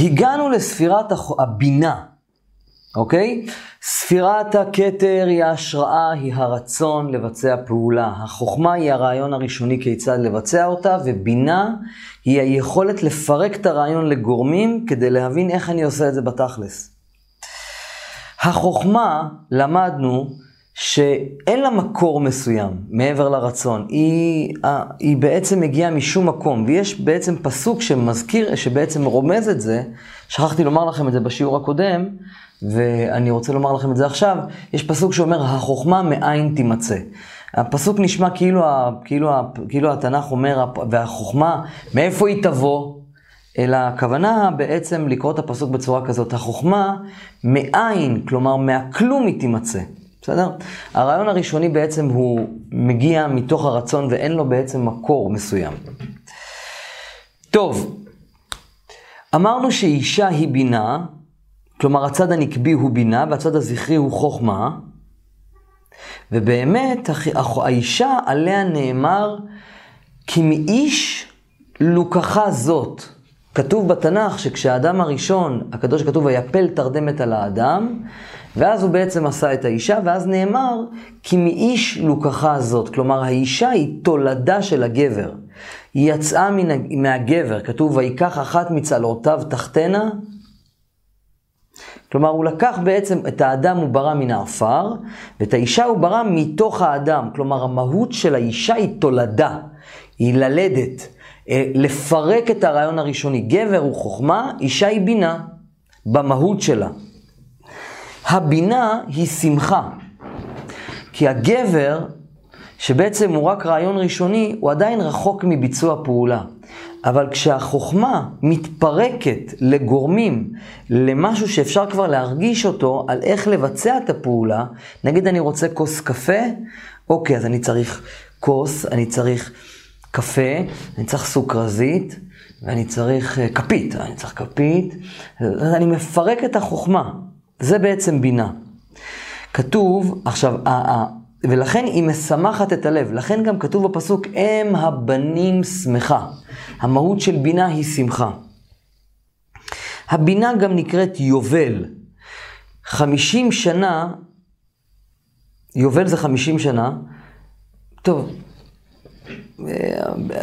הגענו לספירת הבינה, אוקיי? ספירת הכתר היא ההשראה, היא הרצון לבצע פעולה. החוכמה היא הרעיון הראשוני כיצד לבצע אותה, ובינה היא היכולת לפרק את הרעיון לגורמים כדי להבין איך אני עושה את זה בתכלס. החוכמה, למדנו, שאין לה מקור מסוים מעבר לרצון, היא, היא בעצם מגיעה משום מקום, ויש בעצם פסוק שמזכיר, שבעצם רומז את זה, שכחתי לומר לכם את זה בשיעור הקודם, ואני רוצה לומר לכם את זה עכשיו, יש פסוק שאומר, החוכמה מאין תימצא. הפסוק נשמע כאילו, כאילו, כאילו התנ"ך אומר, והחוכמה, מאיפה היא תבוא? אלא הכוונה בעצם לקרוא את הפסוק בצורה כזאת, החוכמה מאין, כלומר מהכלום היא תימצא. בסדר? הרעיון הראשוני בעצם הוא מגיע מתוך הרצון ואין לו בעצם מקור מסוים. טוב, אמרנו שאישה היא בינה, כלומר הצד הנקבי הוא בינה והצד הזכרי הוא חוכמה, ובאמת האישה עליה נאמר כי מאיש לוקחה זאת. כתוב בתנ"ך שכשהאדם הראשון, הקדוש כתוב ויפל תרדמת על האדם, ואז הוא בעצם עשה את האישה, ואז נאמר, כי מאיש לוקחה זאת. כלומר, האישה היא תולדה של הגבר. היא יצאה מן, מהגבר, כתוב, ויקח אחת מצלעותיו תחתנה. כלומר, הוא לקח בעצם את האדם, הוא ברא מן העפר, ואת האישה הוא ברא מתוך האדם. כלומר, המהות של האישה היא תולדה, היא ללדת. אה, לפרק את הרעיון הראשוני. גבר הוא חוכמה, אישה היא בינה, במהות שלה. הבינה היא שמחה. כי הגבר, שבעצם הוא רק רעיון ראשוני, הוא עדיין רחוק מביצוע פעולה. אבל כשהחוכמה מתפרקת לגורמים, למשהו שאפשר כבר להרגיש אותו, על איך לבצע את הפעולה, נגיד אני רוצה כוס קפה, אוקיי, אז אני צריך כוס, אני צריך קפה, אני צריך סוכרזית, ואני צריך אה, כפית, אני צריך כפית, אז אני מפרק את החוכמה. זה בעצם בינה. כתוב, עכשיו, ולכן היא משמחת את הלב. לכן גם כתוב בפסוק, אם הבנים שמחה. המהות של בינה היא שמחה. הבינה גם נקראת יובל. חמישים שנה, יובל זה חמישים שנה, טוב,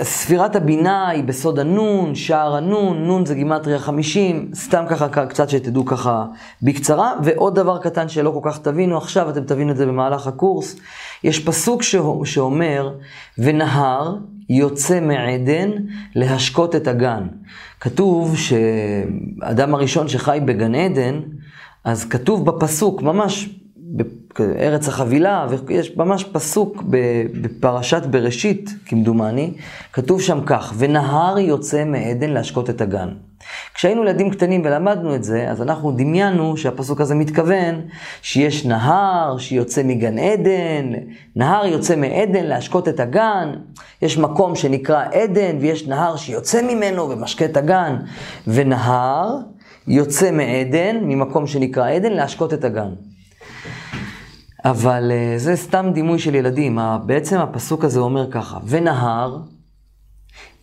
ספירת הבינה היא בסוד הנון, שער הנון, נון זה גימטריה 50, סתם ככה קצת שתדעו ככה בקצרה. ועוד דבר קטן שלא כל כך תבינו עכשיו, אתם תבינו את זה במהלך הקורס. יש פסוק שאומר, ונהר יוצא מעדן להשקות את הגן. כתוב שאדם הראשון שחי בגן עדן, אז כתוב בפסוק, ממש ארץ החבילה, ויש ממש פסוק בפרשת בראשית, כמדומני, כתוב שם כך, ונהר יוצא מעדן להשקות את הגן. כשהיינו ילדים קטנים ולמדנו את זה, אז אנחנו דמיינו שהפסוק הזה מתכוון שיש נהר שיוצא מגן עדן, נהר יוצא מעדן להשקות את הגן, יש מקום שנקרא עדן ויש נהר שיוצא ממנו ומשקה את הגן, ונהר יוצא מעדן, ממקום שנקרא עדן, להשקות את הגן. אבל uh, זה סתם דימוי של ילדים. בעצם הפסוק הזה אומר ככה, ונהר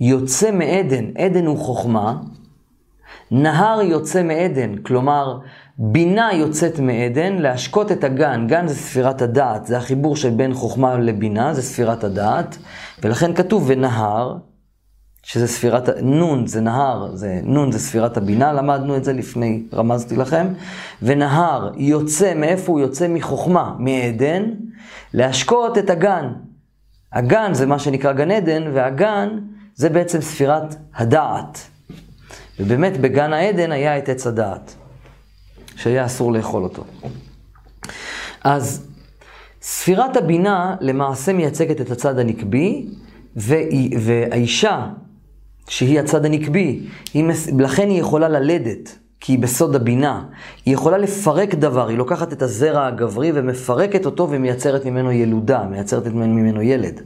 יוצא מעדן, עדן הוא חוכמה, נהר יוצא מעדן, כלומר, בינה יוצאת מעדן, להשקות את הגן, גן זה ספירת הדעת, זה החיבור של בין חוכמה לבינה, זה ספירת הדעת, ולכן כתוב ונהר, שזה ספירת, נון זה נהר, זה, נון זה ספירת הבינה, למדנו את זה לפני, רמזתי לכם. ונהר יוצא, מאיפה הוא יוצא? מחוכמה, מעדן, להשקות את הגן. הגן זה מה שנקרא גן עדן, והגן זה בעצם ספירת הדעת. ובאמת בגן העדן היה את עץ הדעת, שהיה אסור לאכול אותו. אז ספירת הבינה למעשה מייצגת את הצד הנקבי, והאישה שהיא הצד הנקבי, היא, לכן היא יכולה ללדת, כי היא בסוד הבינה. היא יכולה לפרק דבר, היא לוקחת את הזרע הגברי ומפרקת אותו ומייצרת ממנו ילודה, מייצרת ממנו ילד.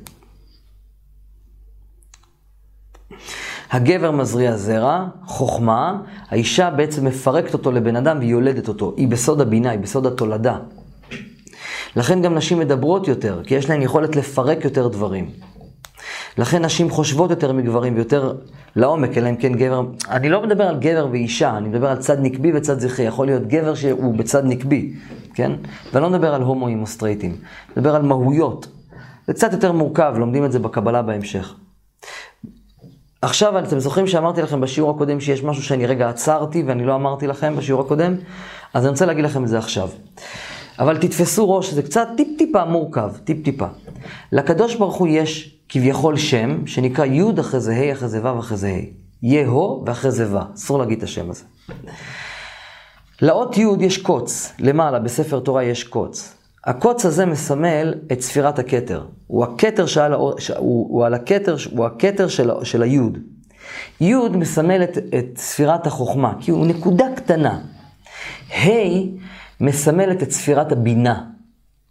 הגבר מזריע זרע, חוכמה, האישה בעצם מפרקת אותו לבן אדם והיא יולדת אותו. היא בסוד הבינה, היא בסוד התולדה. לכן גם נשים מדברות יותר, כי יש להן יכולת לפרק יותר דברים. לכן נשים חושבות יותר מגברים ויותר לעומק, אלא אם כן גבר... אני לא מדבר על גבר ואישה, אני מדבר על צד נקבי וצד זכרי. יכול להיות גבר שהוא בצד נקבי, כן? ואני לא מדבר על הומואים או סטרייטים, אני מדבר על מהויות. זה קצת יותר מורכב, לומדים את זה בקבלה בהמשך. עכשיו, אתם זוכרים שאמרתי לכם בשיעור הקודם שיש משהו שאני רגע עצרתי ואני לא אמרתי לכם בשיעור הקודם? אז אני רוצה להגיד לכם את זה עכשיו. אבל תתפסו ראש, זה קצת טיפ-טיפה מורכב, טיפ-טיפה. לקדוש ברוך הוא יש כביכול שם, שנקרא י' אחרי זה ה' אחרי זה ו' אחרי זה ה'. יהו ואחרי זה ו', אסור להגיד את השם הזה. לאות י' יש קוץ, למעלה בספר תורה יש קוץ. הקוץ הזה מסמל את ספירת הכתר. הוא הכתר שעל, הוא, הוא על הכתר, הוא הכתר של, של היוד. יוד מסמל את, את ספירת החוכמה, כי הוא נקודה קטנה. ה' מסמלת את ספירת הבינה,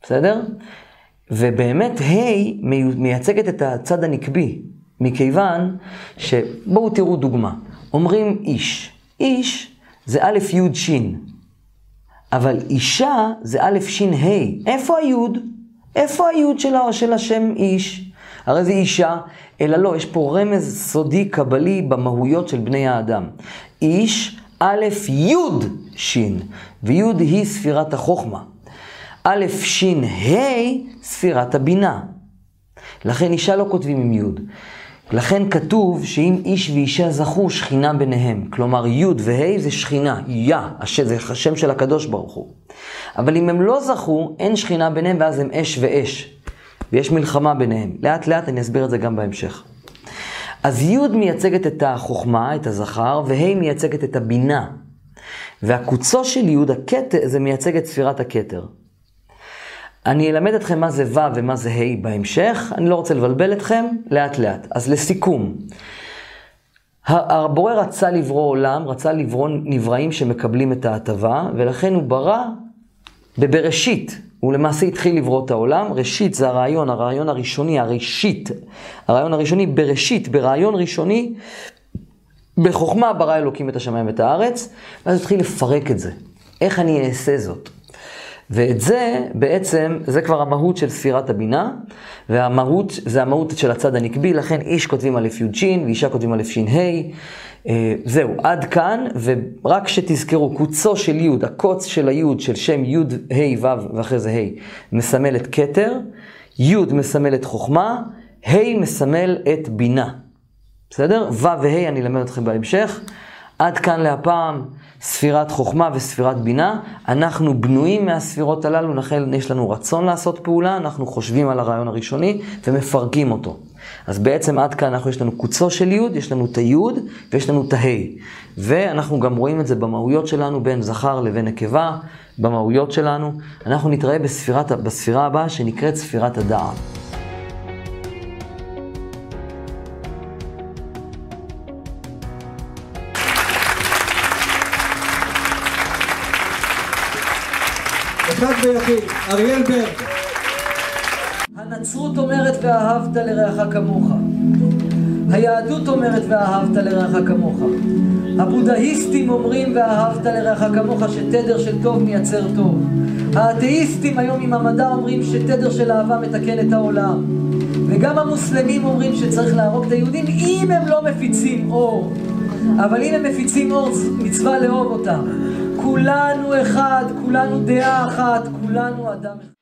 בסדר? ובאמת ה' מייצגת את הצד הנקבי, מכיוון שבואו תראו דוגמה. אומרים איש. איש זה א' י' ש', אבל אישה זה א' ש' ה'. איפה היוד? איפה היוד של, של השם איש? הרי זה אישה, אלא לא, יש פה רמז סודי קבלי במהויות של בני האדם. איש, א' י' ש', וי' היא ספירת החוכמה. א' ש' ה' ספירת הבינה. לכן אישה לא כותבים עם י'. לכן כתוב שאם איש ואישה זכו, שכינה ביניהם. כלומר, י' וה' זה שכינה, יא, זה השם של הקדוש ברוך הוא. אבל אם הם לא זכו, אין שכינה ביניהם, ואז הם אש ואש. ויש מלחמה ביניהם. לאט לאט אני אסביר את זה גם בהמשך. אז י' מייצגת את החוכמה, את הזכר, וה' מייצגת את הבינה. והקוצו של י', הכתר, זה מייצג את ספירת הכתר. אני אלמד אתכם מה זה ו' ומה זה ה' בהמשך, אני לא רוצה לבלבל אתכם, לאט לאט. אז לסיכום, הבורא רצה לברוא עולם, רצה לברוא נבראים שמקבלים את ההטבה, ולכן הוא ברא בבראשית. הוא למעשה התחיל לברוא את העולם. ראשית זה הרעיון, הרעיון הראשוני, הראשית. הרעיון הראשוני בראשית, ברעיון ראשוני, בחוכמה ברא אלוקים את השמיים ואת הארץ, ואז התחיל לפרק את זה. איך אני אעשה זאת? ואת זה בעצם, זה כבר המהות של ספירת הבינה, והמהות, זה המהות של הצד הנקבי, לכן איש כותבים א' י' ש' ואישה כותבים א' ש' ה'. אה, זהו, עד כאן, ורק שתזכרו, קוצו של י', הקוץ של הי' של שם י' ה' ו' ואחרי זה ה', מסמל את כתר, י' מסמל את חוכמה, ה' מסמל את בינה. בסדר? ו' וה' אני אלמד אתכם בהמשך. עד כאן להפעם ספירת חוכמה וספירת בינה. אנחנו בנויים מהספירות הללו, לכן יש לנו רצון לעשות פעולה, אנחנו חושבים על הרעיון הראשוני ומפרקים אותו. אז בעצם עד כאן אנחנו, יש לנו קוצו של י', יש לנו את הי' ויש לנו את הה'. ואנחנו גם רואים את זה במהויות שלנו בין זכר לבין נקבה, במהויות שלנו. אנחנו נתראה בספירת, בספירה הבאה שנקראת ספירת הדעת. אחד ויחיד, אריאל בר. הנצרות אומרת ואהבת לרעך כמוך. היהדות אומרת ואהבת לרעך כמוך. הבודהיסטים אומרים ואהבת לרעך כמוך שתדר של טוב מייצר טוב. האתאיסטים היום עם המדע אומרים שתדר של אהבה מתקן את העולם. וגם המוסלמים אומרים שצריך להרוג את היהודים אם הם לא מפיצים אור. אבל אם הם מפיצים אור, מצווה לאהוב אותם. כולנו אחד, כולנו דעה אחת, כולנו אדם אחד.